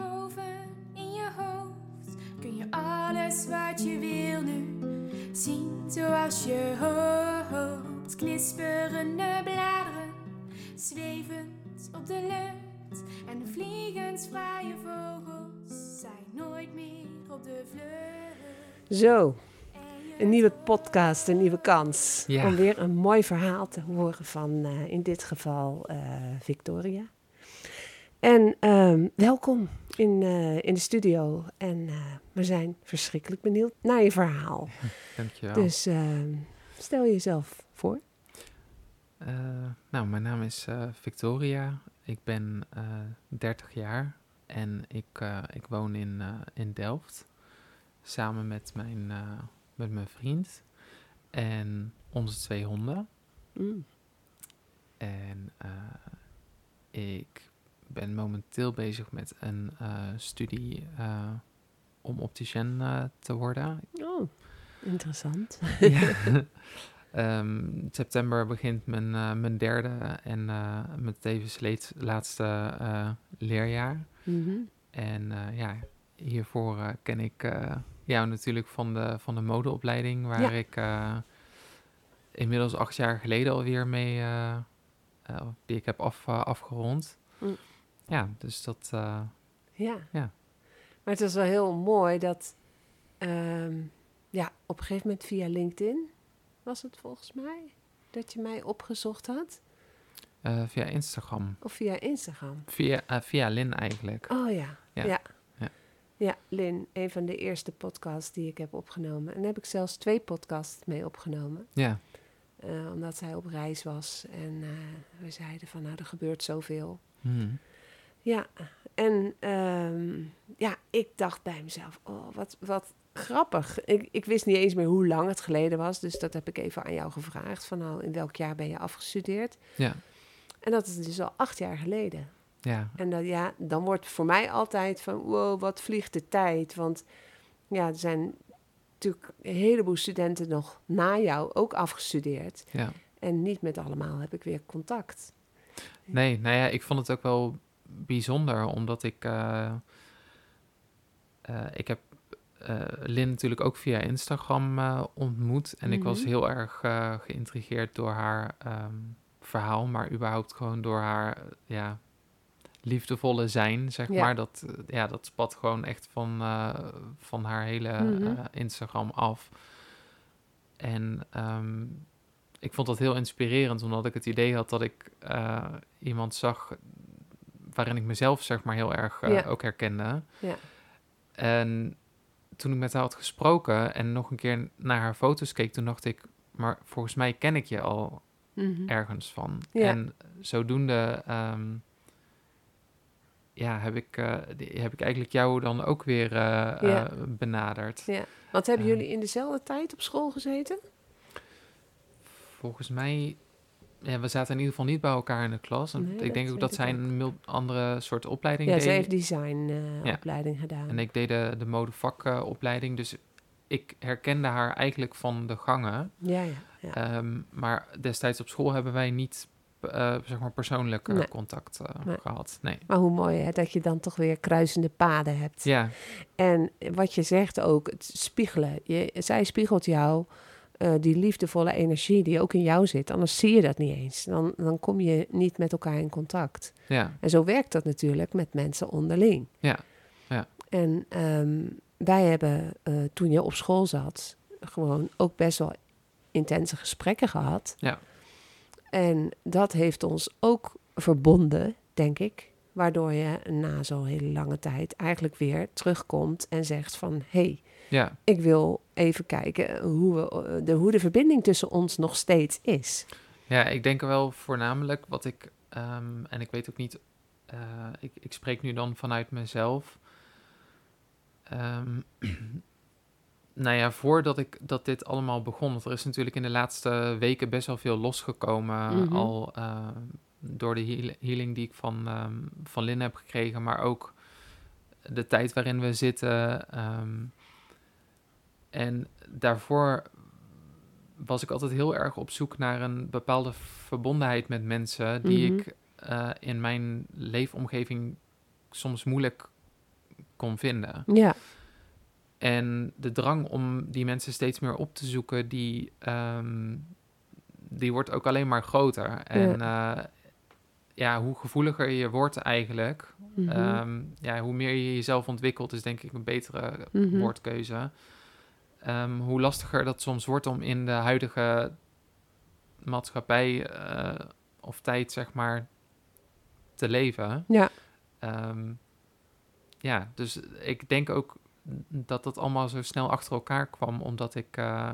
Daarboven in je hoofd, kun je alles wat je wil nu zien zoals je hoopt. Knisperende bladeren, zwevend op de lucht en vliegensvrije vogels zijn nooit meer op de vlucht. Zo, een nieuwe podcast, een nieuwe kans. Ja. Om weer een mooi verhaal te horen van eh, in dit geval eh, Victoria. En ehm, welkom in, eh, in de studio. En eh, we zijn verschrikkelijk benieuwd naar je verhaal. Dankjewel. Dus ehm, stel jezelf voor. Eh, nou, mijn naam is Victoria. Ik ben eh 30 jaar en ik, ik woon in, in Delft. Samen met mijn, met mijn vriend en onze twee honden. Mm. En ik ben momenteel bezig met een eh, studie eh, om opticien eh, te worden. Oh, interessant. Ja. Ehm, september begint mijn, mijn derde en mijn tevens laatste leerjaar. Mhm. En ja, hiervoor ken ik jou natuurlijk van de, van de modeopleiding, waar Ja. ik inmiddels acht jaar geleden alweer mee, die ik heb af, afgerond. Mm. Ja, dus dat, eh, Ja. Ja. Maar het is wel heel mooi dat, ehm, ja, op een gegeven moment via LinkedIn was het volgens mij dat je mij opgezocht had. eh, via Instagram, Of via Instagram. via, eh, via Lin eigenlijk. Oh ja. Ja. Ja. ja. Ja. Lin, een van de eerste podcasts die ik heb opgenomen. En daar heb ik zelfs twee podcasts mee opgenomen. Ja, omdat zij op reis was. En we zeiden van nou, er gebeurt zoveel. Mhm. Ja, en ehm, ja, ik dacht bij mezelf, oh, wat, wat grappig. Ik, ik wist niet eens meer hoe lang het geleden was, dus dat heb ik even aan jou gevraagd. Van nou, in welk jaar ben je afgestudeerd? ja, En dat is dus al acht jaar geleden. ja, En dat, ja, dan wordt voor mij altijd van, wow, wat vliegt de tijd. Want ja, er zijn natuurlijk een heleboel studenten nog na jou ook afgestudeerd. ja. En niet met allemaal heb ik weer contact. Nee, nou ja, ik vond het ook wel bijzonder, omdat ik... eh, eh, ik heb eh Lin natuurlijk ook via Instagram ontmoet. En ik was Mhm. heel erg geïntrigeerd door haar ehm, verhaal, maar überhaupt gewoon door haar ja, liefdevolle zijn, zeg Ja. maar. Dat, ja, dat spat gewoon echt van, van haar hele Mhm. Instagram af. En ehm, ik vond dat heel inspirerend, omdat ik het idee had dat ik iemand zag waarin ik mezelf zeg maar heel erg eh, Ja. ook herkende. Ja. En toen ik met haar had gesproken en nog een keer naar haar foto's keek, toen dacht ik, maar volgens mij ken ik je al Mhm. ergens van. Ja. En zodoende ehm, ja, heb, ik, eh, die- heb ik eigenlijk jou dan ook weer eh, benaderd. Ja. Want hebben Eh. jullie in dezelfde tijd op school gezeten? Volgens mij, ja, we zaten in ieder geval niet bij elkaar in de klas. En Nee, ik dat denk ook dat zij een andere soort opleiding Ja, deed. ze heeft design eh, Ja. opleiding gedaan. En ik deed de, de modevakopleiding. dus ik herkende haar eigenlijk van de gangen. Ja, ja. ja. Ehm, maar destijds op school hebben wij niet eh, zeg maar persoonlijk eh, Nee. contact eh, Nee. gehad. Nee. Maar hoe mooi hè, dat je dan toch weer kruisende paden hebt. Ja, En wat je zegt ook, het spiegelen. Je, zij spiegelt jou eh, die liefdevolle energie die ook in jou zit. Anders zie je dat niet eens. Dan, dan kom je niet met elkaar in contact. Ja, En zo werkt dat natuurlijk met mensen onderling. Ja, ja. En ehm, wij hebben eh, toen je op school zat, gewoon ook best wel intense gesprekken gehad. Ja. En dat heeft ons ook verbonden, denk ik. Waardoor je na zo'n hele lange tijd eigenlijk weer terugkomt en zegt van... hé, hey, ja. ik wil even kijken hoe, we, eh, de, hoe de verbinding tussen ons nog steeds is. Ja, ik denk wel voornamelijk wat ik, ehm, en ik weet ook niet, eh, ik, ik spreek nu dan vanuit mezelf. Ehm, nou ja, voordat ik dat dit allemaal begon, want er is natuurlijk in de laatste weken best wel veel losgekomen, Mhm. al eh, door de heal- healing die ik van, ehm, van Lin heb gekregen, maar ook de tijd waarin we zitten. ehm, en daarvoor was ik altijd heel erg op zoek naar een bepaalde verbondenheid met mensen die Mhm. ik eh, in mijn leefomgeving soms moeilijk kon vinden. Ja, En de drang om die mensen steeds meer op te zoeken, die, ehm, die wordt ook alleen maar groter. En ja. ja, hoe gevoeliger je wordt eigenlijk, mhm. ehm, ja, hoe meer je jezelf ontwikkelt, is denk ik een betere Mhm. woordkeuze. Ehm, hoe lastiger dat soms wordt om in de huidige maatschappij eh, of tijd, zeg maar, te leven. ja, Ehm, ja, dus ik denk ook dat dat allemaal zo snel achter elkaar kwam, omdat ik, eh,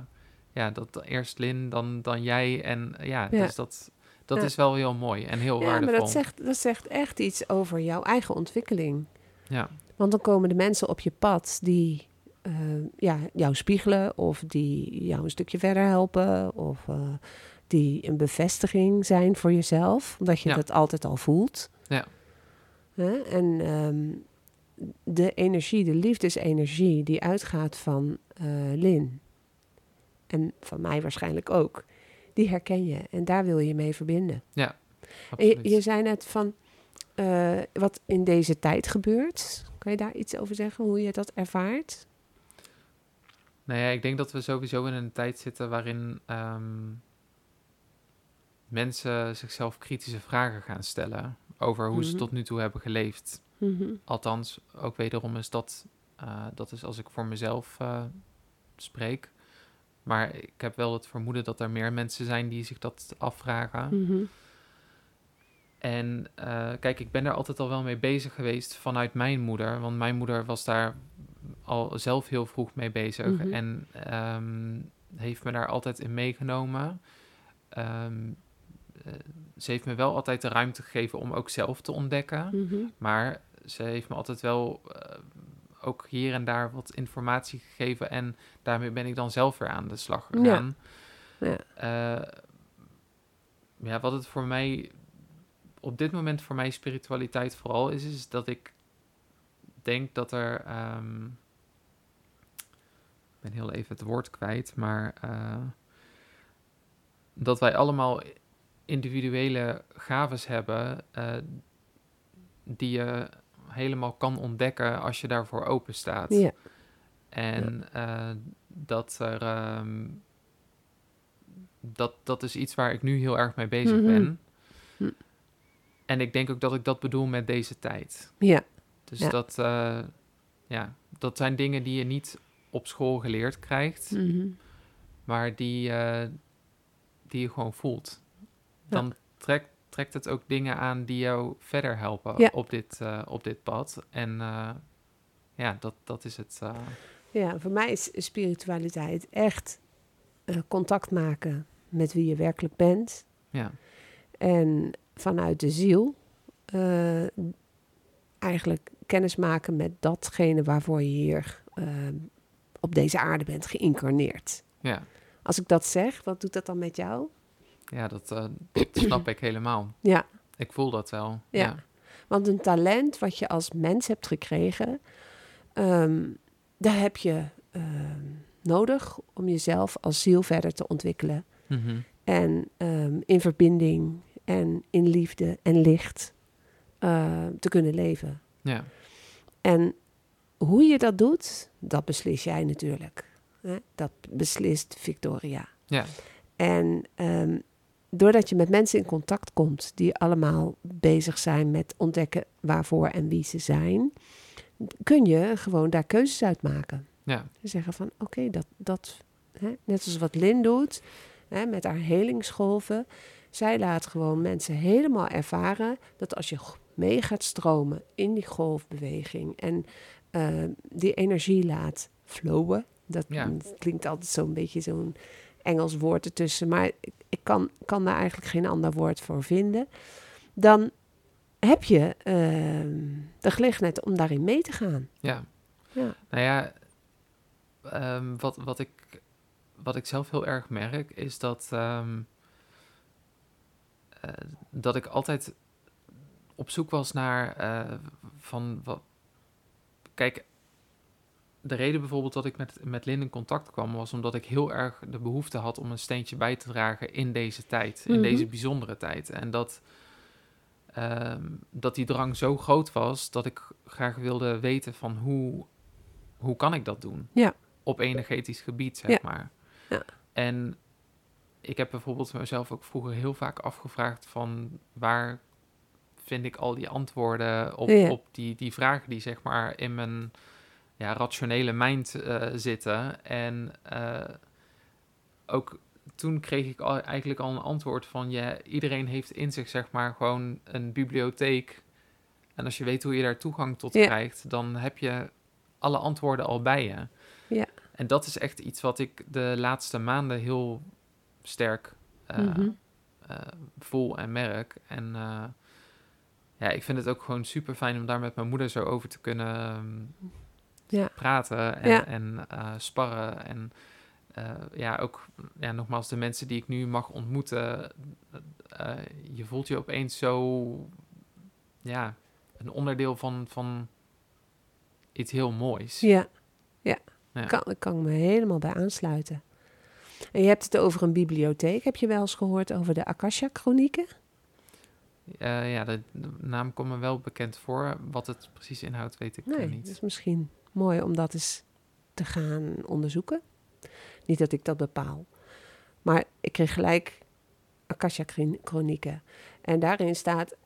ja, dat eerst Lin, dan, dan jij en ja, Ja. dus dat, dat Ja. is wel heel mooi en heel ja waardevol. maar dat zegt, dat zegt echt iets over jouw eigen ontwikkeling. Ja, Want dan komen de mensen op je pad die eh, ja, jou spiegelen of die jou een stukje verder helpen of eh, die een bevestiging zijn voor jezelf, omdat je Ja. dat altijd al voelt. Ja. En ehm, de energie, de liefdesenergie die uitgaat van eh, Lin en van mij waarschijnlijk ook, die herken je en daar wil je mee verbinden. En absoluut. je, je zei net van wat in deze tijd gebeurt. Kan je daar iets over zeggen, hoe je dat ervaart? Nou ja, ik denk dat we sowieso in een tijd zitten waarin ehm, mensen zichzelf kritische vragen gaan stellen over hoe ze Mhm. tot nu toe hebben geleefd. Mhm. Althans, ook wederom is dat, eh, dat is als ik voor mezelf eh, spreek. Maar ik heb wel het vermoeden dat er meer mensen zijn die zich dat afvragen. Mhm. En eh, kijk, ik ben daar altijd al wel mee bezig geweest vanuit mijn moeder. Want mijn moeder was daar al zelf heel vroeg mee bezig. Mhm. En ehm, heeft me daar altijd in meegenomen. Ehm, eh, ze heeft me wel altijd de ruimte gegeven om ook zelf te ontdekken. Mhm. Maar ze heeft me altijd wel eh, ook hier en daar wat informatie gegeven. En daarmee ben ik dan zelf weer aan de slag Ja. gegaan. Ja. Eh, ja, wat het voor mij op dit moment voor mij spiritualiteit vooral is, is dat ik denk dat er. ehm, ik ben heel even het woord kwijt, maar eh, dat wij allemaal individuele gaves hebben eh, die je helemaal kan ontdekken als je daarvoor open staat. Ja. En eh, dat er. ehm, dat, dat is iets waar ik nu heel erg mee bezig Mhm. ben. Hm. En ik denk ook dat ik dat bedoel met deze tijd. Ja. Dus Ja. dat, eh, ja, dat zijn dingen die je niet op school geleerd krijgt, Mhm. maar die, eh, die je gewoon voelt. Dan trekt, trekt het ook dingen aan die jou verder helpen Ja. op, dit, eh, op dit pad. En ja, dat, dat is het. Ja, voor mij is spiritualiteit echt contact maken met wie je werkelijk bent. ja. En vanuit de ziel eigenlijk kennis maken met datgene waarvoor je hier eh, op deze aarde bent geïncarneerd. Ja. Als ik dat zeg, wat doet dat dan met jou? Ja, dat, eh, dat snap ik helemaal. Ja, Ik voel dat wel. Ja. Ja. want een talent wat je als mens hebt gekregen, ehm, daar heb je ehm, nodig om jezelf als ziel verder te ontwikkelen. Mhm. En ehm, in verbinding en in liefde en licht eh, te kunnen leven. ja. En hoe je dat doet, dat beslis jij natuurlijk. Hè? Dat beslist Victoria. Ja. En ehm, doordat je met mensen in contact komt die allemaal bezig zijn met ontdekken waarvoor en wie ze zijn, kun je gewoon daar keuzes uit maken. Ja. Zeggen van oké, dat, dat hè, net als wat Lin doet hè, met haar helingsgolven. Zij laat gewoon mensen helemaal ervaren dat als je mee gaat stromen in die golfbeweging en eh, die energie laat flowen. Dat, Ja. dat klinkt altijd zo'n beetje zo'n Engels woord ertussen, maar ik, ik kan, kan daar eigenlijk geen ander woord voor vinden. Dan heb je ehm, de gelegenheid om daarin mee te gaan. Ja. Ja. Nou ja, ehm, wat, wat, ik, wat ik zelf heel erg merk is dat, ehm, eh, dat ik altijd op zoek was naar eh, van wat. Kijk, de reden bijvoorbeeld dat ik met, met Lynn in contact kwam, was omdat ik heel erg de behoefte had om een steentje bij te dragen in deze tijd, in Mhm. deze bijzondere tijd. En dat, ehm, dat die drang zo groot was dat ik graag wilde weten van hoe, hoe kan ik dat doen? Ja. Op energetisch gebied, zeg Ja. maar. Ja. En ik heb bijvoorbeeld mezelf ook vroeger heel vaak afgevraagd van waar vind ik al die antwoorden op, Ja. op die, die vragen die zeg maar in mijn ja, rationele mind eh, zitten. En eh, ook toen kreeg ik al, eigenlijk al een antwoord van ja, iedereen heeft in zich zeg maar gewoon een bibliotheek. En als je weet hoe je daar toegang tot Ja. krijgt, dan heb je alle antwoorden al bij je. Ja. En dat is echt iets wat ik de laatste maanden heel sterk eh, Mhm. voel en merk. En ja, ik vind het ook gewoon super fijn om daar met mijn moeder zo over te kunnen ehm, Ja. praten en, Ja. en eh, sparren. En eh, ja, ook ja, nogmaals, de mensen die ik nu mag ontmoeten, eh, je voelt je opeens zo, ja, een onderdeel van, van iets heel moois. Ja, ja. Ja. Kan, ik kan me helemaal bij aansluiten. En je hebt het over een bibliotheek. Heb je wel eens gehoord over de Akasha-chronieken? Eh, ja, de, de naam komt me wel bekend voor. Wat het precies inhoudt, weet ik Nee, niet. dat is misschien mooi om dat eens te gaan onderzoeken. Niet dat ik dat bepaal. Maar ik kreeg gelijk Akasha-chronieken. En daarin staat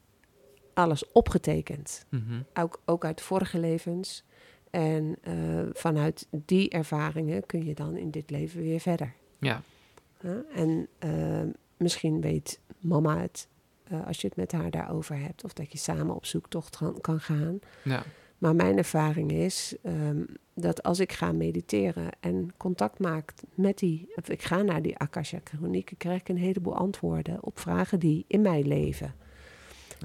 alles opgetekend. Mhm. Ook, ook uit vorige levens. En eh, vanuit die ervaringen kun je dan in dit leven weer verder. Ja, Ja, en eh, misschien weet mama het eh, als je het met haar daarover hebt. Of dat je samen op zoektocht kan, kan gaan. ja, Maar mijn ervaring is ehm, dat als ik ga mediteren en contact maak met die... Of ik ga naar die Akasha-chronieken, krijg ik een heleboel antwoorden op vragen die in mij leven.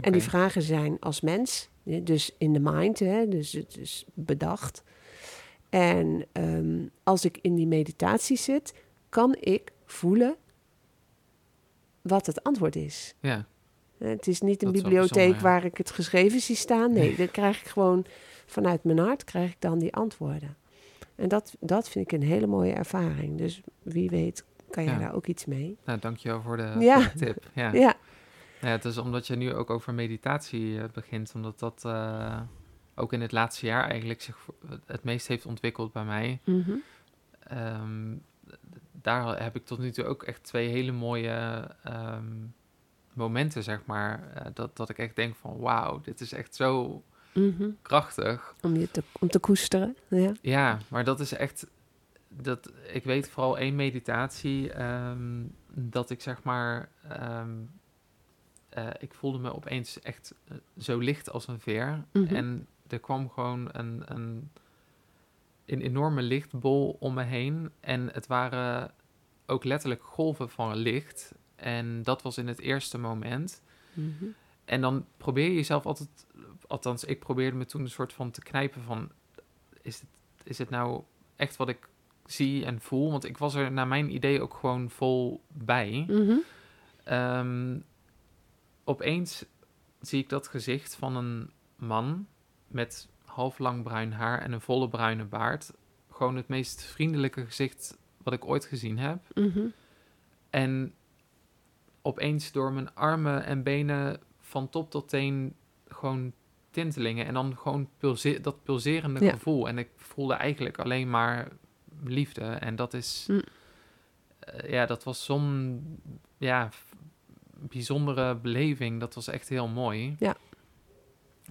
En die vragen zijn als mens, dus in de mind, hè, dus het is bedacht. En ehm, als ik in die meditatie zit, kan ik voelen wat het antwoord is. Ja, Het is niet een Dat bibliotheek ja. waar ik het geschreven zie staan. Nee, dan krijg ik gewoon vanuit mijn hart krijg ik dan die antwoorden. En dat, dat vind ik een hele mooie ervaring. Dus wie weet kan jij Ja. daar ook iets mee. nou dankjewel voor de, Ja. voor de tip. Ja. Ja, Ja, het is omdat je nu ook over meditatie eh, begint, omdat dat eh, ook in het laatste jaar eigenlijk zich het meest heeft ontwikkeld bij mij. Mhm. Ehm, daar heb ik tot nu toe ook echt twee hele mooie ehm, momenten, zeg maar. eh, dat, dat ik echt denk van, wauw, dit is echt zo Mhm. krachtig. om je te, om te koesteren. Ja. Ja, maar dat is echt. Dat, ik weet vooral één meditatie. ehm, dat ik zeg maar. ehm, eh, ik voelde me opeens echt eh, zo licht als een veer. Mhm. En er kwam gewoon een, een, een enorme lichtbol om me heen. En het waren ook letterlijk golven van licht. En dat was in het eerste moment. Mhm. En dan probeer je jezelf altijd, althans, ik probeerde me toen een soort van te knijpen van, is het, is het nou echt wat ik zie en voel? Want ik was er naar mijn idee ook gewoon vol bij. Mhm. Ehm, opeens zie ik dat gezicht van een man met half lang bruin haar en een volle bruine baard. Gewoon het meest vriendelijke gezicht wat ik ooit gezien heb. Mhm. En opeens door mijn armen en benen van top tot teen gewoon tintelingen. En dan gewoon pulse- dat pulserende Ja. gevoel. En ik voelde eigenlijk alleen maar liefde. En dat is... Mm. eh, ja, dat was zo'n ja, bijzondere beleving. Dat was echt heel mooi. Ja.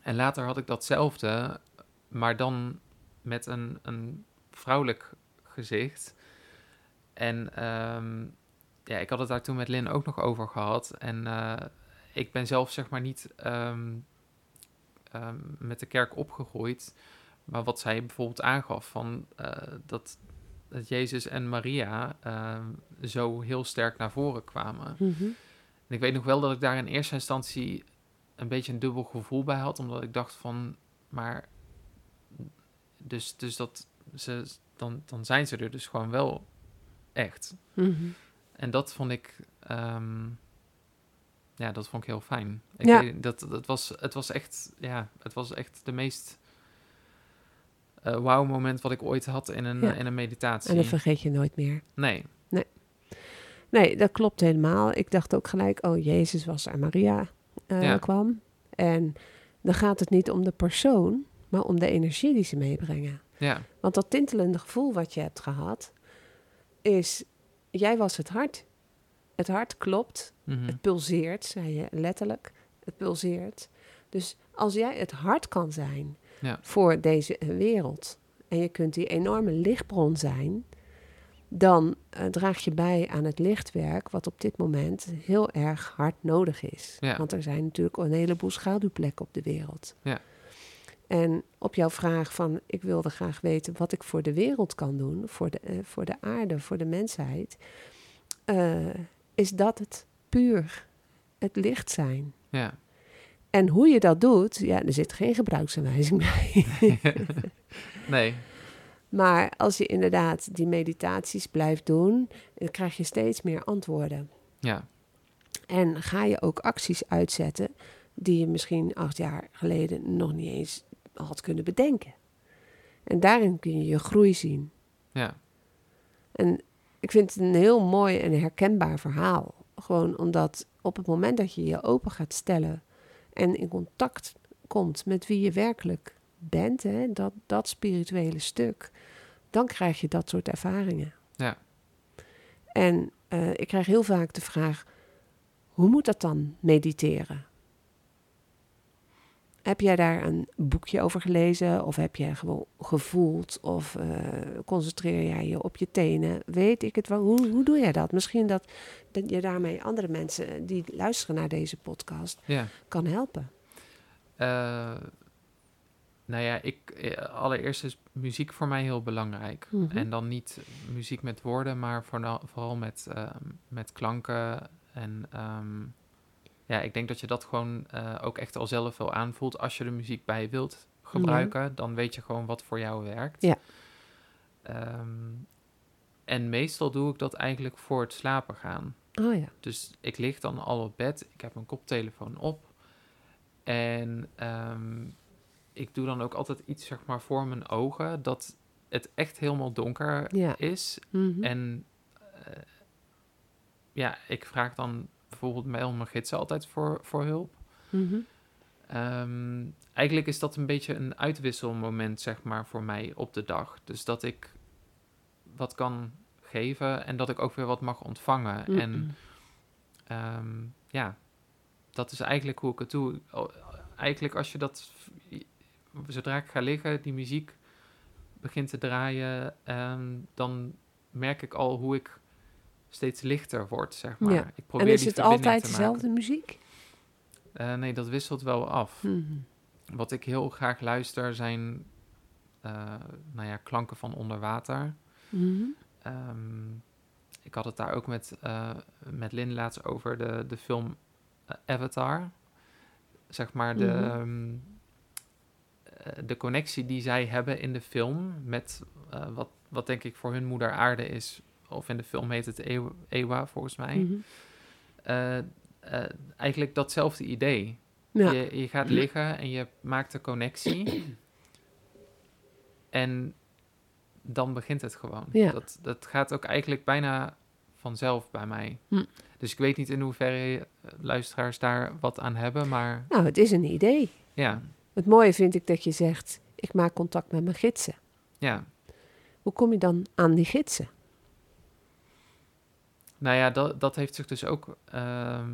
En later had ik datzelfde, maar dan met een, een vrouwelijk gezicht. En ehm, ja, ik had het daar toen met Lin ook nog over gehad. En eh, ik ben zelf zeg maar niet ehm, ehm, met de kerk opgegroeid. Maar wat zij bijvoorbeeld aangaf van eh, dat, dat Jezus en Maria ehm, zo heel sterk naar voren kwamen. Mhm. En ik weet nog wel dat ik daar in eerste instantie een beetje een dubbel gevoel bij had. Omdat ik dacht van, maar... Dus, dus dat ze, dan, dan zijn ze er dus gewoon wel echt. Mhm. En dat vond ik... ehm, ja, dat vond ik heel fijn. Ik Ja. weet, dat, dat was, het was echt... Ja, het was echt de meest... eh wauw moment wat ik ooit had in een, Ja. in een meditatie. En dat vergeet je nooit meer. Nee, Nee, dat klopt helemaal. Ik dacht ook gelijk, oh, Jezus was er, Maria eh, Ja. kwam. En dan gaat het niet om de persoon, maar om de energie die ze meebrengen. ja, Want dat tintelende gevoel wat je hebt gehad, is, jij was het hart. Het hart klopt, mhm, het pulseert, zei je letterlijk. Het pulseert. Dus als jij het hart kan zijn Ja. voor deze wereld, en je kunt die enorme lichtbron zijn, dan eh, draag je bij aan het lichtwerk, wat op dit moment heel erg hard nodig is. Ja. Want er zijn natuurlijk een heleboel schaduwplekken op de wereld. Ja. En op jouw vraag van, ik wilde graag weten wat ik voor de wereld kan doen, voor de, eh, voor de aarde, voor de mensheid, eh, is dat het puur het licht zijn. ja. En hoe je dat doet, ja, er zit geen gebruiksaanwijzing bij. nee, Maar als je inderdaad die meditaties blijft doen, dan krijg je steeds meer antwoorden. ja, En ga je ook acties uitzetten die je misschien acht jaar geleden nog niet eens had kunnen bedenken. En daarin kun je je groei zien. ja, En ik vind het een heel mooi en herkenbaar verhaal. Gewoon omdat op het moment dat je je open gaat stellen en in contact komt met wie je werkelijk bent, hè, dat, dat spirituele stuk, dan krijg je dat soort ervaringen. Ja. En eh, ik krijg heel vaak de vraag: hoe moet dat dan mediteren? Heb jij daar een boekje over gelezen? Of heb jij gewoon gevoeld? Of eh, concentreer jij je op je tenen? Weet ik het wel? Hoe, hoe doe jij dat? Misschien dat, dat je daarmee andere mensen die luisteren naar deze podcast ja. kan helpen. Eh, nou ja, ik, eh, allereerst is muziek voor mij heel belangrijk. Mhm. En dan niet muziek met woorden, maar vooral, vooral met, met klanken. En ehm, ja, ik denk dat je dat gewoon eh, ook echt al zelf wel aanvoelt. Als je de muziek bij wilt gebruiken, dan weet je gewoon wat voor jou werkt. Ja. Ehm, en meestal doe ik dat eigenlijk voor het slapen gaan. Oh ja. Dus ik lig dan al op bed, ik heb mijn koptelefoon op. En ehm, ik doe dan ook altijd iets zeg maar voor mijn ogen, dat het echt helemaal donker Ja. is. Mhm. En eh, ja, ik vraag dan bijvoorbeeld mail mijn gidsen altijd voor, voor hulp. Mhm. Ehm, eigenlijk is dat een beetje een uitwisselmoment, zeg maar, voor mij op de dag. Dus dat ik wat kan geven en dat ik ook weer wat mag ontvangen. En Mm-mm. Ehm, ja, dat is eigenlijk hoe ik het doe. Eigenlijk als je dat, zodra ik ga liggen, die muziek begint te draaien, ehm, dan merk ik al hoe ik steeds lichter word, zeg maar. Ja. Ik probeer En is het altijd dezelfde muziek? Eh, nee, dat wisselt wel af. Mhm. Wat ik heel graag luister zijn, eh, nou ja, klanken van onder water. Mhm. Ehm, ik had het daar ook met, eh met Lin laatst over de, de film Avatar. Zeg maar de, Mhm. ehm, eh, de connectie die zij hebben in de film met wat, wat denk ik voor hun moeder aarde is. Of in de film heet het Ewa, Ewa volgens mij. Mhm. Eh, eh, eigenlijk datzelfde idee. Ja. Je, je gaat liggen en je maakt de connectie. en dan begint het gewoon. Ja. Dat, dat gaat ook eigenlijk bijna vanzelf bij mij. Hm. Dus ik weet niet in hoeverre eh, luisteraars daar wat aan hebben, maar Nou, het is een idee. ja, Het mooie vind ik dat je zegt, ik maak contact met mijn gidsen. ja. Hoe kom je dan aan die gidsen? Nou ja, dat, dat heeft zich dus ook... ehm,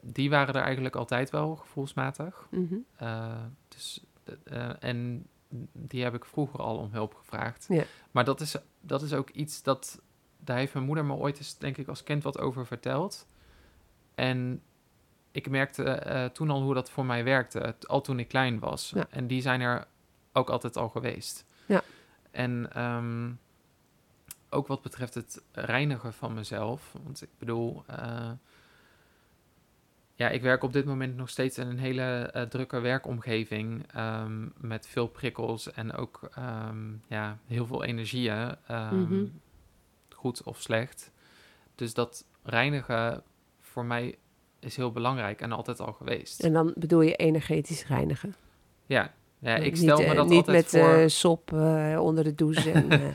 die waren er eigenlijk altijd wel, gevoelsmatig. Mhm. Eh, dus, eh, en die heb ik vroeger al om hulp gevraagd. Ja. Maar dat is, dat is ook iets dat... Daar heeft mijn moeder me ooit eens, denk ik, als kind wat over verteld. En ik merkte eh, toen al hoe dat voor mij werkte. Al toen ik klein was. Ja. En die zijn er ook altijd al geweest. Ja. En ehm, ook wat betreft het reinigen van mezelf. Want ik bedoel... eh, ja, ik werk op dit moment nog steeds in een hele eh, drukke werkomgeving. ehm, met veel prikkels en ook ehm, ja, heel veel energieën. ehm, Mhm. Goed of slecht. Dus dat reinigen voor mij is heel belangrijk en altijd al geweest. En dan bedoel je energetisch reinigen. Ja, ja ik Niet, stel me eh, dat niet altijd met voor. eh, sop eh, onder de douche. en, eh,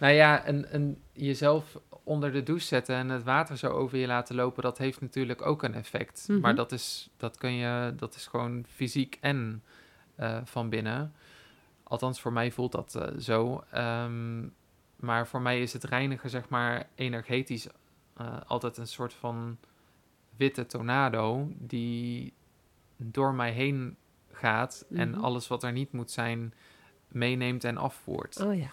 Nou ja, een, jezelf onder de douche zetten en het water zo over je laten lopen, dat heeft natuurlijk ook een effect. Mhm. Maar dat is, dat kun je, dat is gewoon fysiek en eh, van binnen. Althans, voor mij voelt dat eh, zo. Ehm, maar voor mij is het reinigen, zeg maar, energetisch eh, altijd een soort van witte tornado die door mij heen gaat en Mhm. alles wat er niet moet zijn meeneemt en afvoert. oh ja.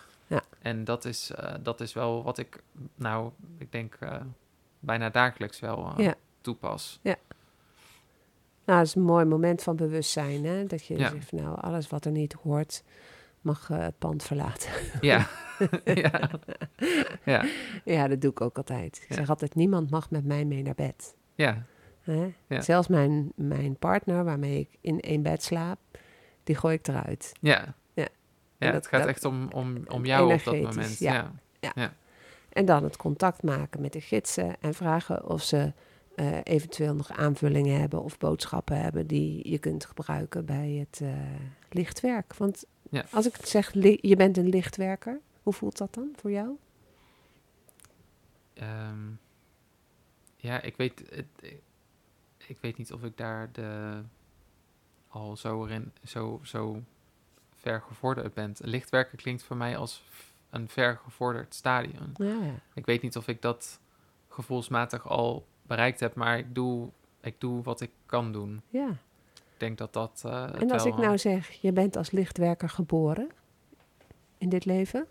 En dat is, eh, dat is wel wat ik, nou, ik denk eh, bijna dagelijks wel eh, Ja. toepas. Nou, dat is een mooi moment van bewustzijn. Hè? Dat je Ja. zegt, nou, alles wat er niet hoort, mag het pand verlaten. Ja. ja. ja, ja, dat doe ik ook altijd. Ik Ja. zeg altijd, niemand mag met mij mee naar bed. ja, Hè? Ja. Zelfs mijn, mijn partner, waarmee ik in één bed slaap, die gooi ik eruit. ja. Ja. Het gaat dat- echt om, om, om jou op dat moment. ja. Ja. En dan het contact maken met de gidsen en vragen of ze eh, eventueel nog aanvullingen hebben of boodschappen hebben die je kunt gebruiken bij het eh, lichtwerk. Want Ja. als ik zeg, je bent een lichtwerker, hoe voelt dat dan voor jou? Ehm, ja, ik weet, het, ik, weet niet of ik daar de, al zo, erin, zo, zo ver gevorderd ben. Lichtwerken klinkt voor mij als een ver gevorderd stadium. Ja, Ik weet niet of ik dat gevoelsmatig al bereikt heb, maar ik doe, ik doe wat ik kan doen. ja. Ik denk dat dat. eh, En als wel, ik nou zeg, je bent als lichtwerker geboren in dit leven,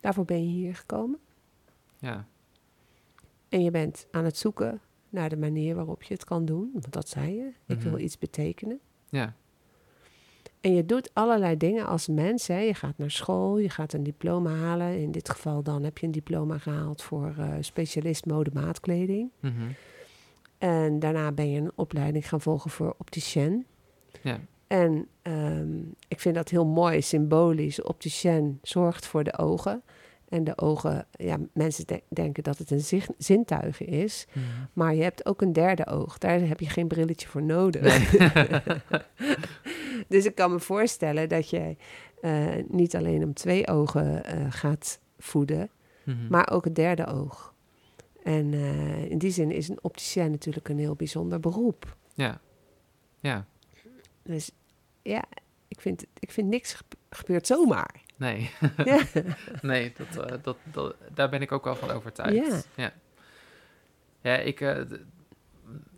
daarvoor ben je hier gekomen. Ja, En je bent aan het zoeken naar de manier waarop je het kan doen. Want dat zei je. Ik Mhm. wil iets betekenen. ja, En je doet allerlei dingen als mens. Hè. Je gaat naar school, je gaat een diploma halen. In dit geval dan heb je een diploma gehaald voor eh, specialist mode maatkleding. mhm, En daarna ben je een opleiding gaan volgen voor opticien. ja, En ehm, ik vind dat heel mooi, symbolisch. Opticien zorgt voor de ogen. En de ogen, ja, mensen de- denken dat het een zich- zintuig is. Maar je hebt ook een derde oog. Daar heb je geen brilletje voor nodig. dus ik kan me voorstellen dat je eh, niet alleen om twee ogen eh, gaat voeden, Mhm. maar ook het derde oog. En eh, in die zin is een opticien natuurlijk een heel bijzonder beroep. Ja, ja, Dus ja, ik vind, ik vind niks gebe- gebeurt zomaar. Nee. Ja. nee, dat, eh, dat, dat, daar ben ik ook wel van overtuigd. Ja. ja. Ja, ik, d-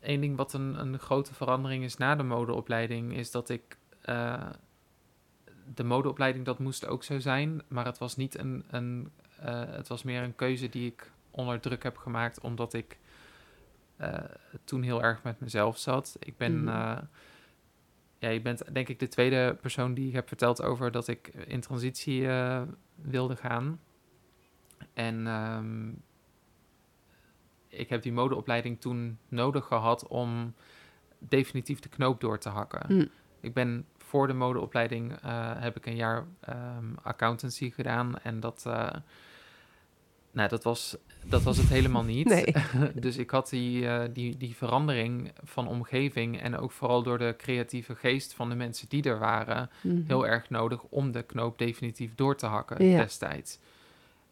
één ding wat een, een grote verandering is na de modeopleiding, is dat ik, eh, de modeopleiding dat moest ook zo zijn, maar het was niet een, een het was meer een keuze die ik onder druk heb gemaakt, omdat ik toen heel erg met mezelf zat. Ik ben, Mhm. Ja, je bent denk ik de tweede persoon die ik heb verteld over dat ik in transitie eh, wilde gaan. En ehm, ik heb die modeopleiding toen nodig gehad om definitief de knoop door te hakken. Hm. Ik ben voor de modeopleiding eh, heb ik een jaar ehm, accountancy gedaan en dat, eh, nou, dat was, dat was het helemaal niet. Nee. dus ik had die, eh, die, die verandering van omgeving en ook vooral door de creatieve geest van de mensen die er waren, Mhm. heel erg nodig om de knoop definitief door te hakken Ja. destijds.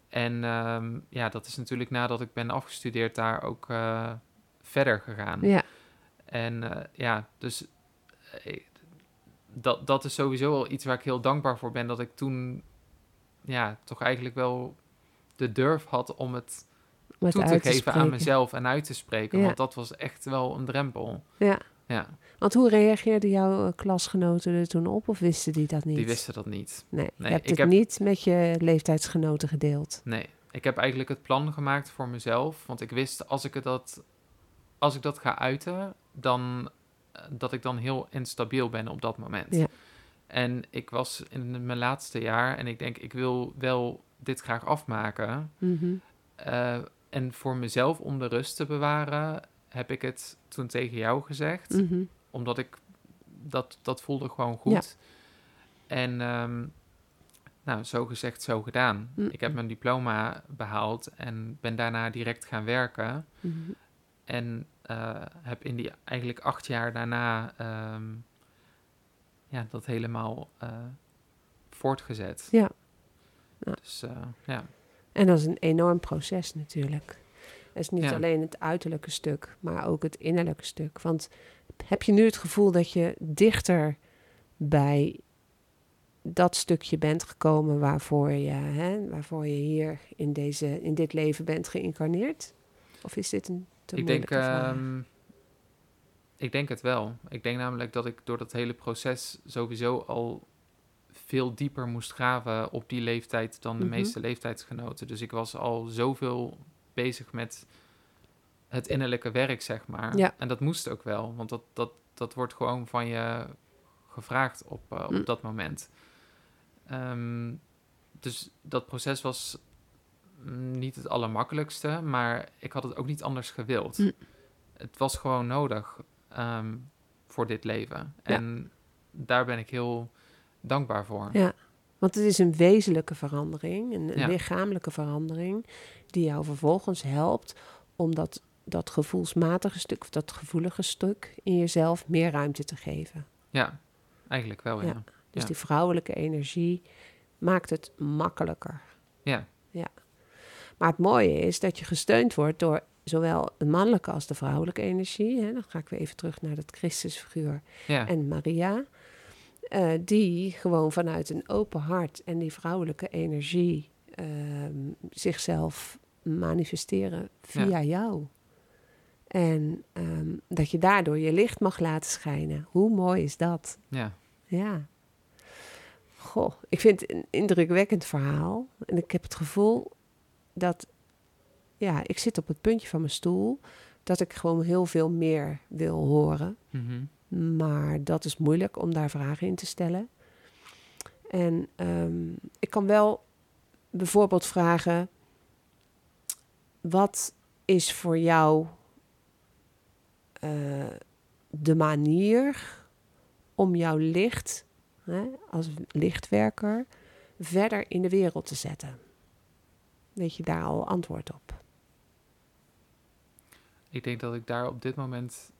En ehm, ja, dat is natuurlijk nadat ik ben afgestudeerd daar ook eh, verder gegaan. Ja, En eh, ja, dus dat, dat is sowieso al iets waar ik heel dankbaar voor ben. Dat ik toen ja, toch eigenlijk wel de durf had om het het toe te geven aan mezelf en uit te spreken. Ja. Want dat was echt wel een drempel. Ja, Ja, want hoe reageerden jouw eh, klasgenoten er toen op? Of wisten die dat niet? die wisten dat niet. Nee, Nee, je hebt ik het heb- niet met je leeftijdsgenoten gedeeld. Nee, ik heb eigenlijk het plan gemaakt voor mezelf. Want ik wist, als ik, het dat, als ik dat ga uiten, dan, eh, dat ik dan heel instabiel ben op dat moment. Ja. En ik was in mijn laatste jaar en ik denk, ik wil wel dit graag afmaken. Mhm. Eh, en voor mezelf om de rust te bewaren, heb ik het toen tegen jou gezegd. Mhm. Omdat ik dat, dat voelde gewoon goed. En ehm, nou, zo gezegd, zo gedaan. Mm. Ik heb mijn diploma behaald en ben daarna direct gaan werken. Mhm. En eh, heb in die eigenlijk acht jaar daarna ehm, ja, dat helemaal eh, voortgezet. Ja. Ja. Dus eh, ja. En dat is een enorm proces natuurlijk. Het is niet Ja. alleen het uiterlijke stuk, maar ook het innerlijke stuk. Want heb je nu het gevoel dat je dichter bij dat stukje bent gekomen waarvoor je, hè, waarvoor je hier in, deze, in dit leven bent geïncarneerd? Of is dit een te ik denk, ehm, ik denk het wel. Ik denk namelijk dat ik door dat hele proces sowieso al veel dieper moest graven op die leeftijd dan de Mhm. meeste leeftijdsgenoten. Dus ik was al zoveel bezig met het innerlijke werk, zeg maar. Ja. En dat moest ook wel, want dat, dat, dat wordt gewoon van je gevraagd op, eh, op Mm. dat moment. Ehm, dus dat proces was mm, niet het allermakkelijkste, maar ik had het ook niet anders gewild. Mm. Het was gewoon nodig ehm, voor dit leven. En daar ben ik heel dankbaar voor. Ja, want het is een wezenlijke verandering, een, Ja. lichamelijke verandering, die jou vervolgens helpt om dat, dat gevoelsmatige stuk of dat gevoelige stuk in jezelf meer ruimte te geven. Ja, eigenlijk wel, ja. Ja. Dus Ja. die vrouwelijke energie maakt het makkelijker. Ja, Maar het mooie is dat je gesteund wordt door zowel de mannelijke als de vrouwelijke energie. Hè. Dan ga ik weer even terug naar dat Christusfiguur ja, en Maria. Eh, die gewoon vanuit een open hart en die vrouwelijke energie ehm, zichzelf manifesteren via jou. En ehm, dat je daardoor je licht mag laten schijnen. Hoe mooi is dat? ja. Ja. Goh, ik vind het een indrukwekkend verhaal. En ik heb het gevoel dat, ja, ik zit op het puntje van mijn stoel. Dat ik gewoon heel veel meer wil horen. Mhm. Maar dat is moeilijk om daar vragen in te stellen. En ehm, ik kan wel bijvoorbeeld vragen: wat is voor jou eh, de manier om jouw licht hè, als lichtwerker verder in de wereld te zetten? Weet je daar al antwoord op? Ik denk dat ik daar op dit moment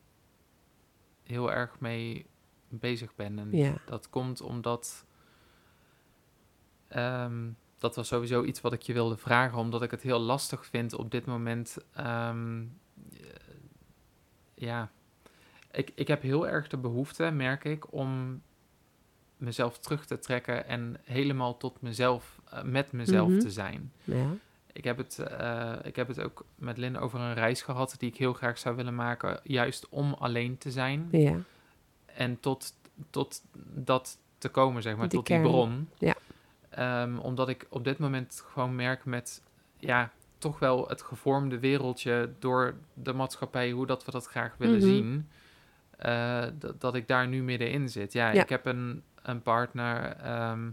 heel erg mee bezig ben. En Ja. dat komt omdat... ehm, dat was sowieso iets wat ik je wilde vragen, omdat ik het heel lastig vind op dit moment. ehm, eh, ja, ik, ik heb heel erg de behoefte, merk ik, om mezelf terug te trekken en helemaal tot mezelf, eh, met mezelf Mhm. te zijn. Ja. Ik heb, het, eh, ik heb het ook met Lin over een reis gehad die ik heel graag zou willen maken, juist om alleen te zijn ja. en tot, tot dat te komen, zeg maar, Die tot die bron. ja. Ehm, omdat ik op dit moment gewoon merk met, ja, toch wel het gevormde wereldje door de maatschappij, hoe dat we dat graag willen Mhm. zien, eh, dat, ik daar nu middenin zit. Ja, Ja. ik heb een, een partner, ehm,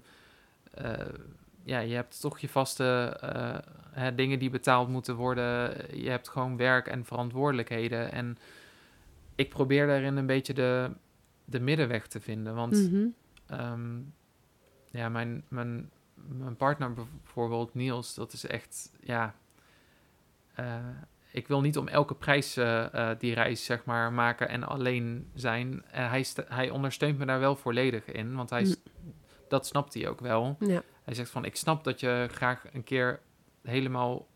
eh, ja, je hebt toch je vaste hè, dingen die betaald moeten worden. Je hebt gewoon werk en verantwoordelijkheden. En ik probeer daarin een beetje de, de middenweg te vinden. Want Mhm. ehm, ja, mijn, mijn, mijn partner bijvoorbeeld, Niels, dat is echt, ja... eh, ik wil niet om elke prijs eh, eh, die reis, zeg maar, maken en alleen zijn. En hij, hij ondersteunt me daar wel volledig in, want hij, Mm. dat snapt hij ook wel. Ja. Hij zegt van, ik snap dat je graag een keer helemaal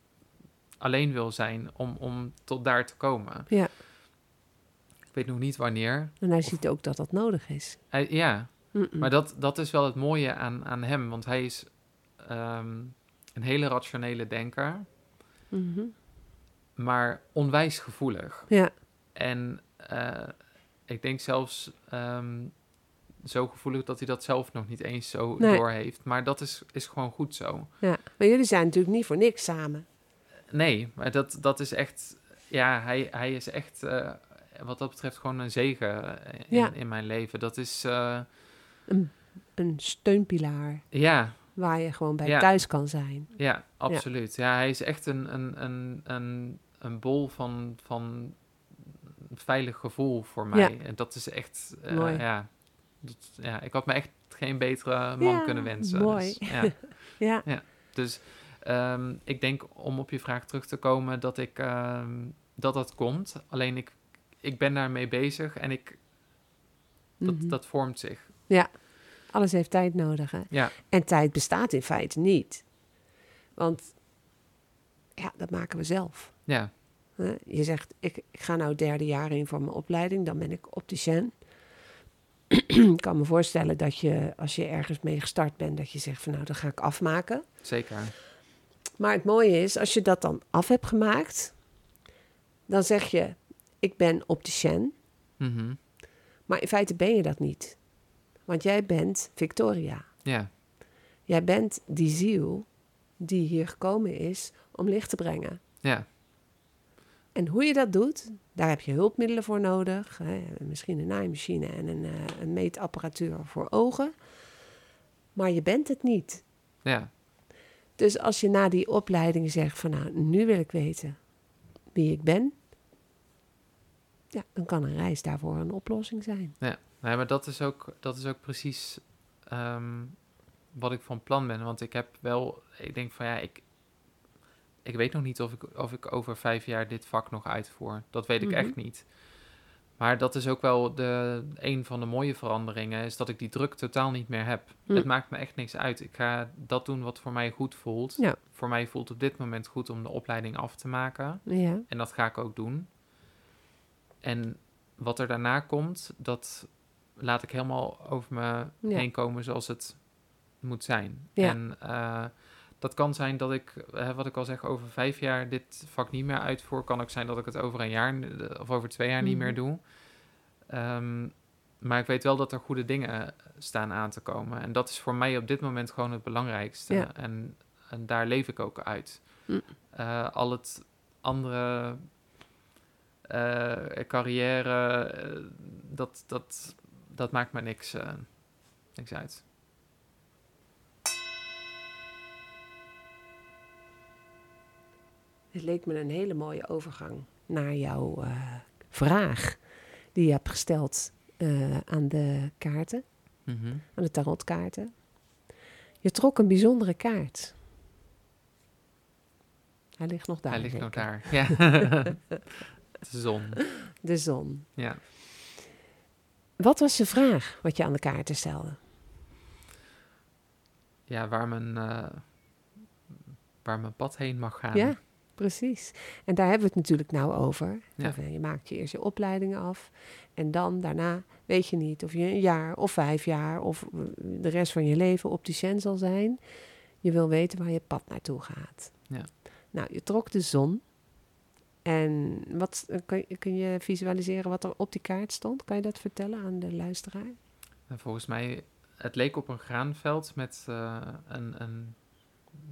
alleen wil zijn om, om tot daar te komen. Ja. Ik weet nog niet wanneer. En hij ziet ook dat dat nodig is. Hij, ja, maar dat, dat is wel het mooie aan, aan hem, want hij is ehm, een hele rationele denker. Mhm. maar onwijs gevoelig. Ja, En eh, ik denk zelfs ehm, zo gevoelig dat hij dat zelf nog niet eens zo Nee. door heeft. Maar dat is, is gewoon goed zo. ja. Maar jullie zijn natuurlijk niet voor niks samen. Nee, maar dat, dat is echt... Ja, hij, hij is echt eh, wat dat betreft gewoon een zegen eh, in, Ja. in mijn leven. Dat is... eh, Een, een steunpilaar ja, waar je gewoon bij Ja. thuis kan zijn. Ja, absoluut. Ja, hij is echt een, een, een, een, een bol van, van een veilig gevoel voor mij. En dat is echt, ja, dat, ja, ik had me echt geen betere man Ja, kunnen wensen. mooi. Dus, ja. Ja, dus ehm, ik denk om op je vraag terug te komen dat ik ehm, dat dat komt. Alleen ik, ik ben daarmee bezig en ik, dat, mhm. dat vormt zich. alles heeft tijd nodig. Hè? Ja, En tijd bestaat in feite niet. Want ja, dat maken we zelf. ja. Je zegt, ik, ik ga nou het derde jaar in voor mijn opleiding, dan ben ik opticien. Ik kan me voorstellen dat je, als je ergens mee gestart bent, dat je zegt van nou, dan ga ik afmaken. zeker. Maar het mooie is, als je dat dan af hebt gemaakt, dan zeg je, ik ben opticien. Mhm. Maar in feite ben je dat niet. Want jij bent Victoria. Ja, Jij bent die ziel die hier gekomen is om licht te brengen. ja, En hoe je dat doet, daar heb je hulpmiddelen voor nodig. Hè? Misschien een naaimachine en een, eh, een meetapparatuur voor ogen. Maar je bent het niet. ja, Dus als je na die opleiding zegt van nou, nu wil ik weten wie ik ben. Ja, dan kan een reis daarvoor een oplossing zijn. Ja, nee, maar dat is ook, dat is ook precies ehm, wat ik van plan ben. Want ik heb wel, ik denk van ja, ik, ik weet nog niet of ik, of ik over vijf jaar dit vak nog uitvoer. Dat weet ik Mhm. echt niet. Maar dat is ook wel de, een van de mooie veranderingen, is dat ik die druk totaal niet meer heb. Hm. Het maakt me echt niks uit. Ik ga dat doen wat voor mij goed voelt. Ja. Voor mij voelt op dit moment goed om de opleiding af te maken. Ja, En dat ga ik ook doen. En wat er daarna komt, dat laat ik helemaal over me Ja. heen komen zoals het moet zijn. En eh, dat kan zijn dat ik, eh, wat ik al zeg, over vijf jaar dit vak niet meer uitvoer. Kan ook zijn dat ik het over een jaar eh, of over twee jaar niet Mhm. meer doe. Ehm, maar ik weet wel dat er goede dingen staan aan te komen. En dat is voor mij op dit moment gewoon het belangrijkste. Ja. En, en daar leef ik ook uit. Hm. Eh, al het andere eh, carrière, eh, dat, dat, dat maakt me niks, eh, niks uit. Het leek me een hele mooie overgang naar jouw eh, vraag die je hebt gesteld eh, aan de kaarten, Mhm. aan de tarotkaarten. Je trok een bijzondere kaart. Hij ligt nog daar. Hij ligt nog daar. Ja. de zon. De zon. Ja. Wat was de vraag wat je aan de kaarten stelde? ja, waar mijn, eh, waar mijn pad heen mag gaan. Ja, precies. En daar hebben we het natuurlijk nou over. Ja. Eh, Je maakt je eerst je opleidingen af. En dan daarna weet je niet of je een jaar of vijf jaar of eh, de rest van je leven opticien zal zijn. Je wil weten waar je pad naartoe gaat. Ja. Nou, je trok de zon. En wat, eh, kun, je- kun je visualiseren wat er op die kaart stond? Kan je dat vertellen aan de luisteraar? En volgens mij, het leek op een graanveld met een, een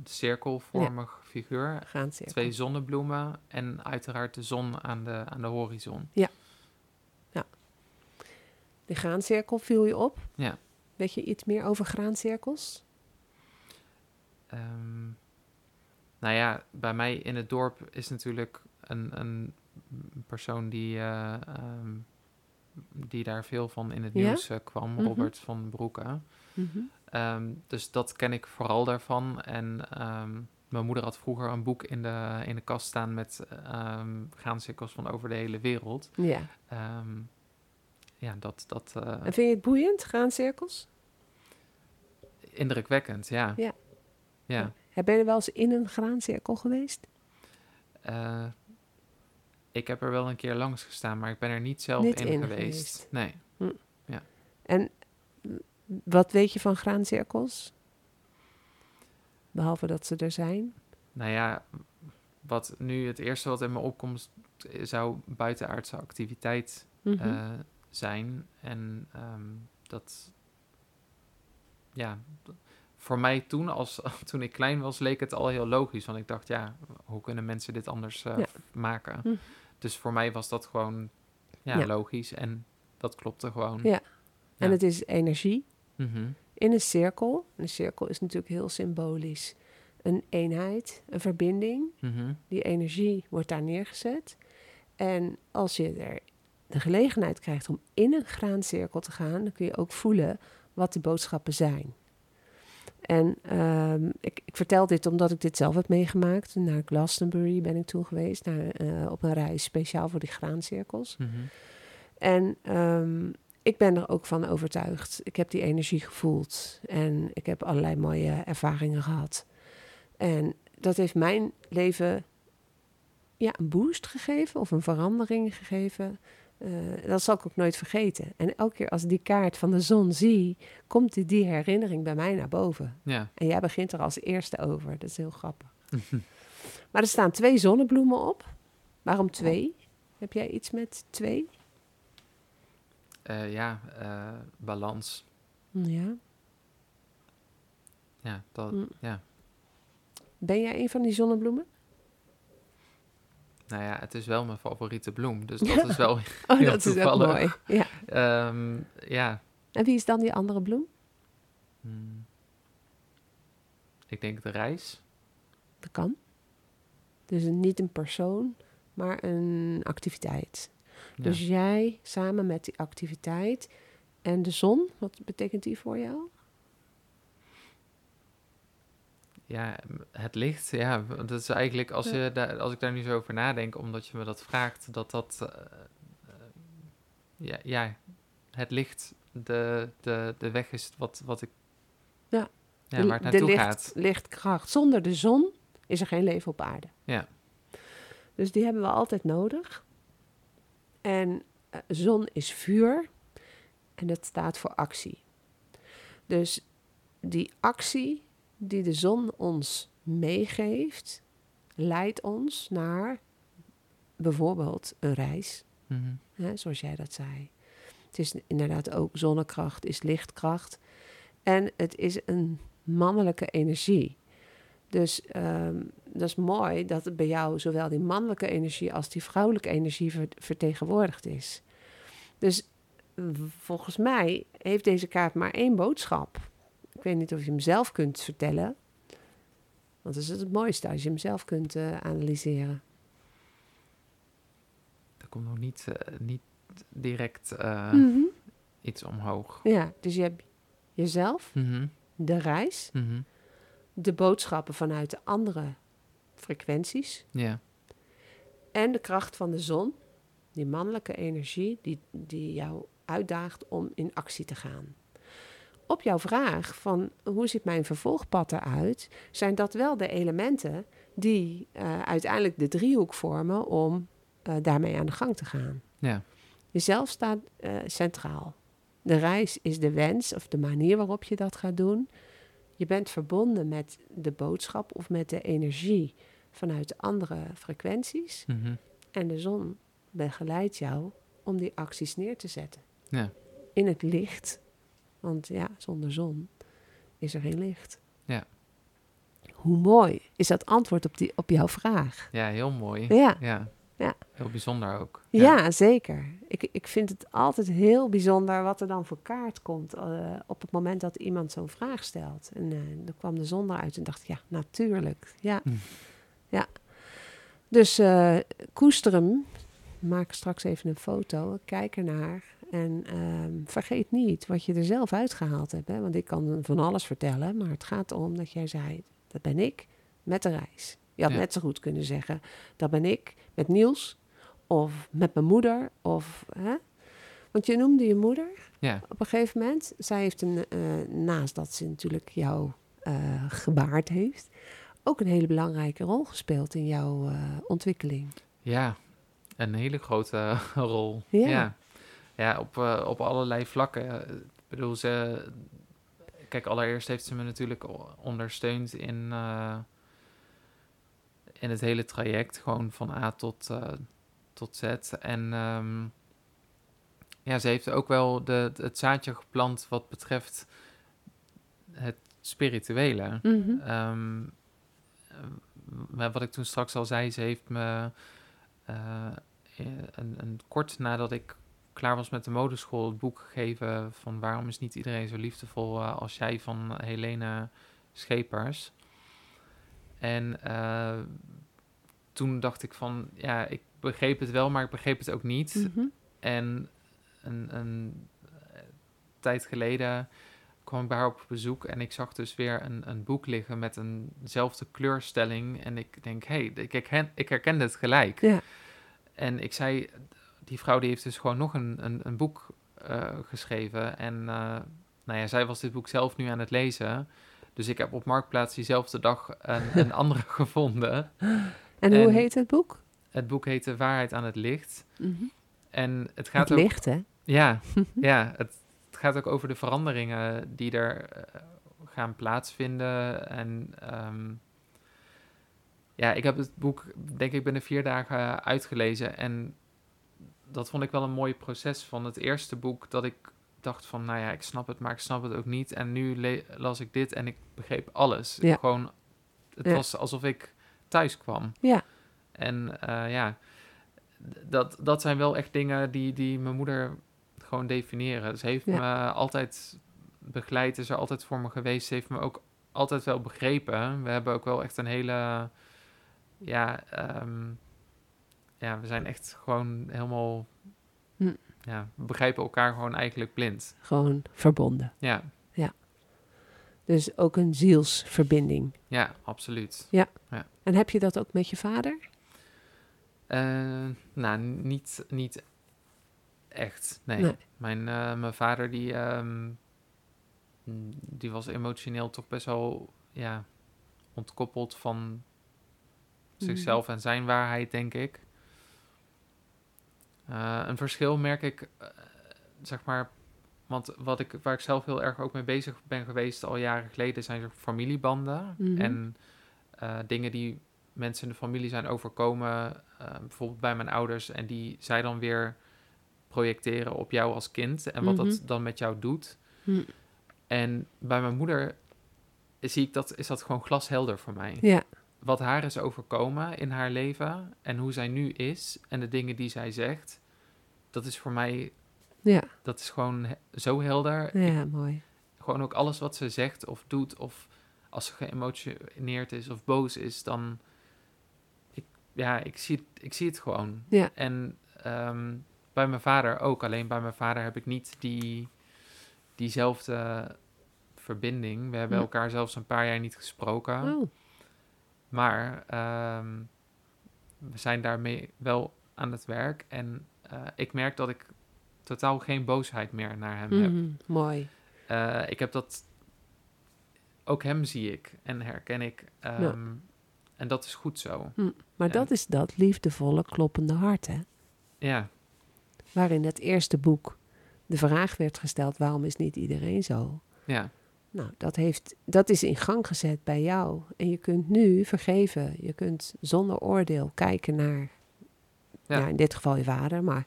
cirkelvormig figuur. Ze Twee zonnebloemen en uiteraard de zon aan de, aan de horizon. De graancirkel viel je op. Ja. Weet je iets meer over graancirkels? Ehm, nou ja, bij mij in het dorp is natuurlijk een, een persoon die, eh, ehm, die daar veel van in het Ja? nieuws eh, kwam, Mhm. Robert van Broeke. Ehm, dus dat ken ik vooral daarvan. En ehm, mijn moeder had vroeger een boek in de, in de kast staan met ehm graancirkels van over de hele wereld. Ja. Ja, dat, dat eh, En vind je het boeiend, graancirkels? indrukwekkend, ja. Ja. Ja. Heb je er wel eens in een graancirkel geweest? Eh, ik heb er wel een keer langs gestaan, maar ik ben er niet zelf Niet in, in geweest. geweest. Nee. En wat weet je van graancirkels? Behalve dat ze er zijn. Nou ja, wat nu het eerste wat in me opkomt, eh, zou buitenaardse activiteit Mhm. eh, zijn. En ehm, dat, ja, voor mij toen, als, toen ik klein was, leek het al heel logisch. Want ik dacht, ja, hoe kunnen mensen dit anders eh, Ja. maken? Hm. Dus voor mij was dat gewoon ja, Ja. logisch. En dat klopte gewoon. Ja. En het is energie Mhm. in een cirkel. Een cirkel is natuurlijk heel symbolisch. Een eenheid, een verbinding. Mhm. Die energie wordt daar neergezet. En als je er de gelegenheid krijgt om in een graancirkel te gaan, dan kun je ook voelen wat die boodschappen zijn. En ehm, ik, ik vertel dit omdat ik dit zelf heb meegemaakt. Naar Glastonbury ben ik toen geweest, naar, eh, op een reis speciaal voor die graancirkels. Mhm. En ehm, ik ben er ook van overtuigd. Ik heb die energie gevoeld en ik heb allerlei mooie ervaringen gehad. En dat heeft mijn leven ja, een boost gegeven of een verandering gegeven. Eh, dat zal ik ook nooit vergeten. En elke keer als ik die kaart van de zon zie, komt die, die herinnering bij mij naar boven. Ja. En jij begint er als eerste over. Dat is heel grappig. Maar er staan twee zonnebloemen op. Waarom twee? Heb jij iets met twee? Eh, ja, eh, balans. Ja. Ja, dat, Hm. ja. Ben jij een van die zonnebloemen? Nou ja, het is wel mijn favoriete bloem. Dus dat is wel... Oh, Heel dat is ook toevallig. mooi. Ja. ehm, ja. En wie is dan die andere bloem? Hmm. Ik denk de reis. Dat kan. Dus niet een persoon, maar een activiteit. Ja. Dus jij samen met die activiteit en de zon, wat betekent die voor jou? Ja, het licht, ja, dat is eigenlijk, als, je daar, als ik daar nu zo over nadenk, omdat je me dat vraagt, dat dat, eh, ja, ja, het licht de, de, de weg is wat, wat ik, Ja. ja De- waar het de naartoe licht- gaat. Lichtkracht. Zonder de zon is er geen leven op aarde. Ja. Dus die hebben we altijd nodig. En eh, zon is vuur en dat staat voor actie. Dus die actie die de zon ons meegeeft, leidt ons naar bijvoorbeeld een reis, Mhm. hè, zoals jij dat zei. Het is inderdaad ook zonnekracht, is lichtkracht. En het is een mannelijke energie. Dus ehm, dat is mooi dat het bij jou zowel die mannelijke energie als die vrouwelijke energie ver- vertegenwoordigd is. Dus volgens mij heeft deze kaart maar één boodschap. Ik weet niet of je hem zelf kunt vertellen. Want dat is het mooiste als je hem zelf kunt eh, analyseren. Er komt nog niet, eh, niet direct eh, Mhm. iets omhoog. Ja, dus je hebt jezelf, Mhm. de reis, Mhm. De boodschappen vanuit de andere frequenties Ja, en de kracht van de zon, die mannelijke energie die, die jou uitdaagt om in actie te gaan. Op jouw vraag van hoe ziet mijn vervolgpad eruit, zijn dat wel de elementen die eh, uiteindelijk de driehoek vormen om eh, daarmee aan de gang te gaan. ja, Jezelf staat eh, centraal. De reis is de wens of de manier waarop je dat gaat doen. Je bent verbonden met de boodschap of met de energie vanuit de andere frequenties. Mhm. En de zon begeleidt jou om die acties neer te zetten. Ja. In het licht. Want ja, zonder zon is er geen licht. Ja. Hoe mooi is dat antwoord op, die, op jouw vraag? ja, heel mooi. Ja. Ja. Ja. Heel bijzonder ook. Ja, zeker. Ik, ik vind het altijd heel bijzonder wat er dan voor kaart komt eh, op het moment dat iemand zo'n vraag stelt. En eh dan kwam de zon eruit en dacht ik, ja, natuurlijk. Ja, Hm. ja. Dus eh koester hem. Maak straks even een foto. Kijk ernaar. En ehm, vergeet niet wat je er zelf uitgehaald hebt. Hè? Want ik kan van alles vertellen. Maar het gaat erom dat jij zei, dat ben ik met de reis. Je had Ja. net zo goed kunnen zeggen, dat ben ik met Niels. Of met mijn moeder. Of, hè? Want je noemde je moeder Ja, op een gegeven moment. Zij heeft een, eh, naast dat ze natuurlijk jou eh, gebaard heeft, ook een hele belangrijke rol gespeeld in jouw eh, ontwikkeling. ja. een hele grote rol. Ja. Ja, ja. op, op allerlei vlakken. Ik bedoel, ze... Kijk, allereerst heeft ze me natuurlijk ondersteund in... in het hele traject, gewoon van A tot, eh, tot Z. En ehm, ja, ze heeft ook wel de, het zaadje geplant wat betreft het spirituele. Mhm. Ehm, eh, wat ik toen straks al zei, ze heeft me eh, een, een kort nadat ik klaar was met de modeschool het boek gegeven van waarom is niet iedereen zo liefdevol als jij van Helene Schepers. En eh, toen dacht ik van ja, ik begreep het wel, maar ik begreep het ook niet. Mhm. En een, een eh, tijd geleden kwam ik bij haar op bezoek en ik zag dus weer een, een boek liggen met eenzelfde kleurstelling. En ik denk, hé, hey, ik, herken, ik herken dit gelijk. Ja. En ik zei, die vrouw die heeft dus gewoon nog een, een, een boek eh, geschreven. En uh, nou ja, zij was dit boek zelf nu aan het lezen. Dus ik heb op Marktplaats diezelfde dag een, een andere gevonden. En hoe heet het boek? Het boek heet De Waarheid aan het Licht. Mhm. En het gaat Het ook... licht, hè? Ja, ja het, het gaat ook over de veranderingen die er eh, gaan plaatsvinden. En ehm, ja, ik heb het boek, denk ik, binnen vier dagen uitgelezen. En dat vond ik wel een mooi proces van het eerste boek. Dat ik dacht van, nou ja, ik snap het, maar ik snap het ook niet. En nu las ik dit en ik begreep alles. Ja. Gewoon, het Ja. was alsof ik thuis kwam. Ja. En eh, ja, dat, dat zijn wel echt dingen die, die mijn moeder gewoon definiëren. Ze heeft Ja. me altijd begeleid, is er altijd voor me geweest. Ze heeft me ook altijd wel begrepen. We hebben ook wel echt een hele, ja, ehm, ja we zijn echt gewoon helemaal. Ja, we begrijpen elkaar gewoon eigenlijk blind. Gewoon verbonden. Ja, Dus ook een zielsverbinding. ja, absoluut. En heb je dat ook met je vader? Eh, nou, niet, niet echt. Nee. Nee. Mijn, eh, mijn vader die, ehm, die was emotioneel toch best wel ja, ontkoppeld van zichzelf en zijn waarheid, denk ik. Eh, een verschil merk ik, eh, zeg maar, want wat ik, waar ik zelf heel erg ook mee bezig ben geweest al jaren geleden, zijn er familiebanden. Mhm. En eh, dingen die mensen in de familie zijn overkomen, bijvoorbeeld bij mijn ouders, en die zij dan weer projecteren op jou als kind en wat dat Mhm. dan met jou doet. Hm. En bij mijn moeder zie ik dat, is dat gewoon glashelder voor mij. Ja, Wat haar is overkomen in haar leven en hoe zij nu is en de dingen die zij zegt, dat is voor mij, ja, dat is gewoon zo helder. ja, mooi. Gewoon ook alles wat ze zegt of doet, of als ze geëmotioneerd is of boos is, dan, ik, ja, ik zie, het, ik zie het gewoon. Ja. En ehm, bij mijn vader ook, alleen bij mijn vader heb ik niet die, diezelfde verbinding. We hebben Ja. elkaar zelfs een paar jaar niet gesproken. Oh, Maar ehm, we zijn daarmee wel aan het werk. En eh, ik merk dat ik totaal geen boosheid meer naar hem heb. mhm, mooi. Eh, ik heb dat... Ook hem zie ik en herken ik. ehm, En dat is goed zo. Hm. Maar En- dat is dat liefdevolle, kloppende hart, hè? Ja, Waarin het eerste boek de vraag werd gesteld: waarom is niet iedereen zo? ja, Nou, dat, heeft, dat is in gang gezet bij jou. En je kunt nu vergeven. Je kunt zonder oordeel kijken naar, Ja. ja. in dit geval je vader, maar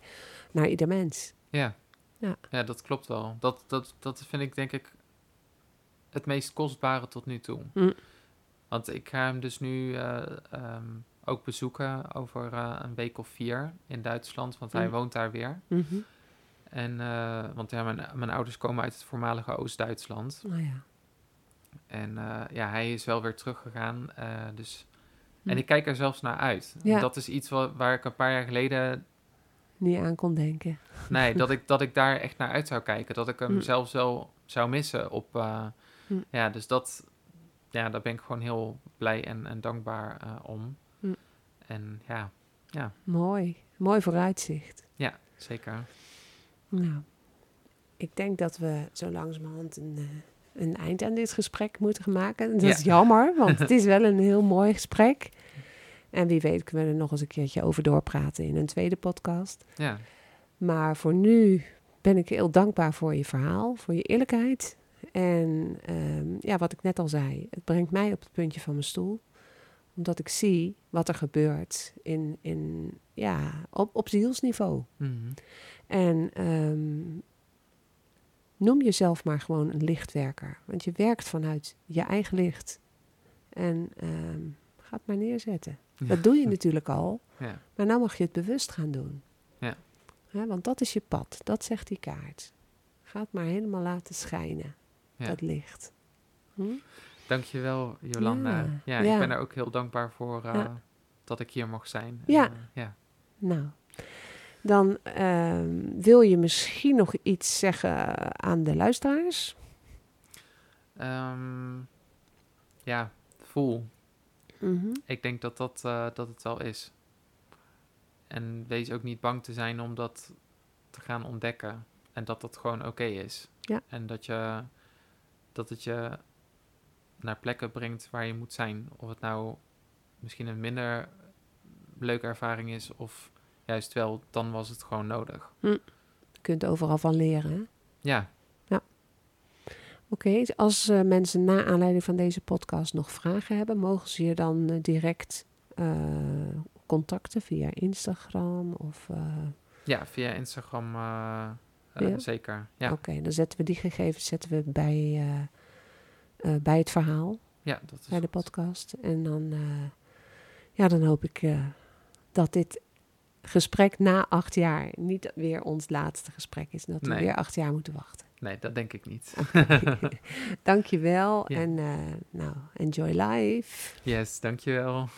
naar ieder mens. ja. Ja. Ja, dat klopt wel. Dat, dat, dat vind ik denk ik het meest kostbare tot nu toe. Hm. Want ik ga hem dus nu eh, ehm, ook bezoeken over eh, een week of vier in Duitsland, want hij Hm. woont daar weer. Mhm. En, eh, want ja, mijn, mijn ouders komen uit het voormalige Oost-Duitsland. Nou ja. En ja, hij is wel weer teruggegaan. dus... En ik kijk er zelfs naar uit. Ja. Dat is iets wa- waar ik een paar jaar geleden... Niet aan kon denken. Nee, dat ik, dat ik daar echt naar uit zou kijken. Dat ik hem Hm. zelfs wel zou missen op... eh, Hm. Ja, dus dat... Ja, daar ben ik gewoon heel blij en, en dankbaar eh, om. En ja, ja, Mooi. Mooi vooruitzicht. zeker. Nou, ik denk dat we zo langzamerhand een, eh, een eind aan dit gesprek moeten maken. Dat Ja. is jammer, want het is wel een heel mooi gesprek. En wie weet kunnen we er nog eens een keertje over doorpraten in een tweede podcast. Ja, Maar voor nu ben ik heel dankbaar voor je verhaal, voor je eerlijkheid. En ehm, ja, wat ik net al zei, het brengt mij op het puntje van mijn stoel. Omdat ik zie wat er gebeurt in, in, ja, op, op zielsniveau. Mhm. En ehm, noem jezelf maar gewoon een lichtwerker. Want je werkt vanuit je eigen licht. En ehm ga het maar neerzetten. Dat doe je natuurlijk al. Ja. Maar nou mag je het bewust gaan doen. Ja. Want dat is je pad. Dat zegt die kaart. Ga het maar helemaal laten schijnen. Dat licht. Hm? Dankjewel, Jolanda. Ja, ik ben er ook heel dankbaar voor eh, dat ik hier mocht zijn. Ja. En, eh, ja. Nou, dan ehm, wil je misschien nog iets zeggen aan de luisteraars? Ehm, ja, voel. Mhm. Ik denk dat, dat, eh, dat het wel is. En wees ook niet bang te zijn om dat te gaan ontdekken. En dat dat gewoon oké is. Ja. En dat, je, dat het je naar plekken brengt waar je moet zijn. Of het nou misschien een minder leuke ervaring is of juist wel, dan was het gewoon nodig. Je kunt overal van leren. hè? Ja, Oké, als eh, mensen na aanleiding van deze podcast nog vragen hebben, mogen ze je dan eh, direct eh, contacten via Instagram of... ja via Instagram Ja? zeker. Ja, Oké, dan zetten we die gegevens zetten we bij, bij het verhaal, ja dat is bij de goed. podcast. En dan, ja, dan hoop ik dat dit gesprek na acht jaar niet weer ons laatste gesprek is. Dat we weer acht jaar moeten wachten. Nee, dat denk ik niet. Dank je wel Ja. en eh, nou, enjoy life. yes, dankjewel.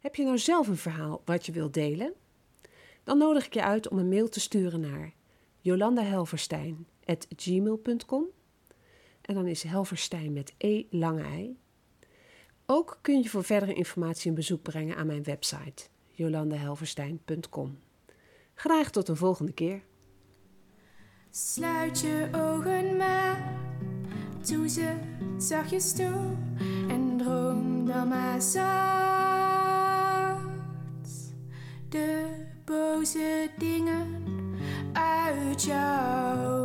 Heb je nou zelf een verhaal wat je wilt delen? Dan nodig ik je uit om een mail te sturen naar jolandahelverstein.gmail.com En dan is Helverstein met E lange ei. Ook kun je voor verdere informatie een bezoek brengen aan mijn website jolandahelverstein.com. Graag tot een volgende keer. Sluit je ogen maar, doe ze zachtjes toe en droom dan maar zacht. De boze dingen uit jouw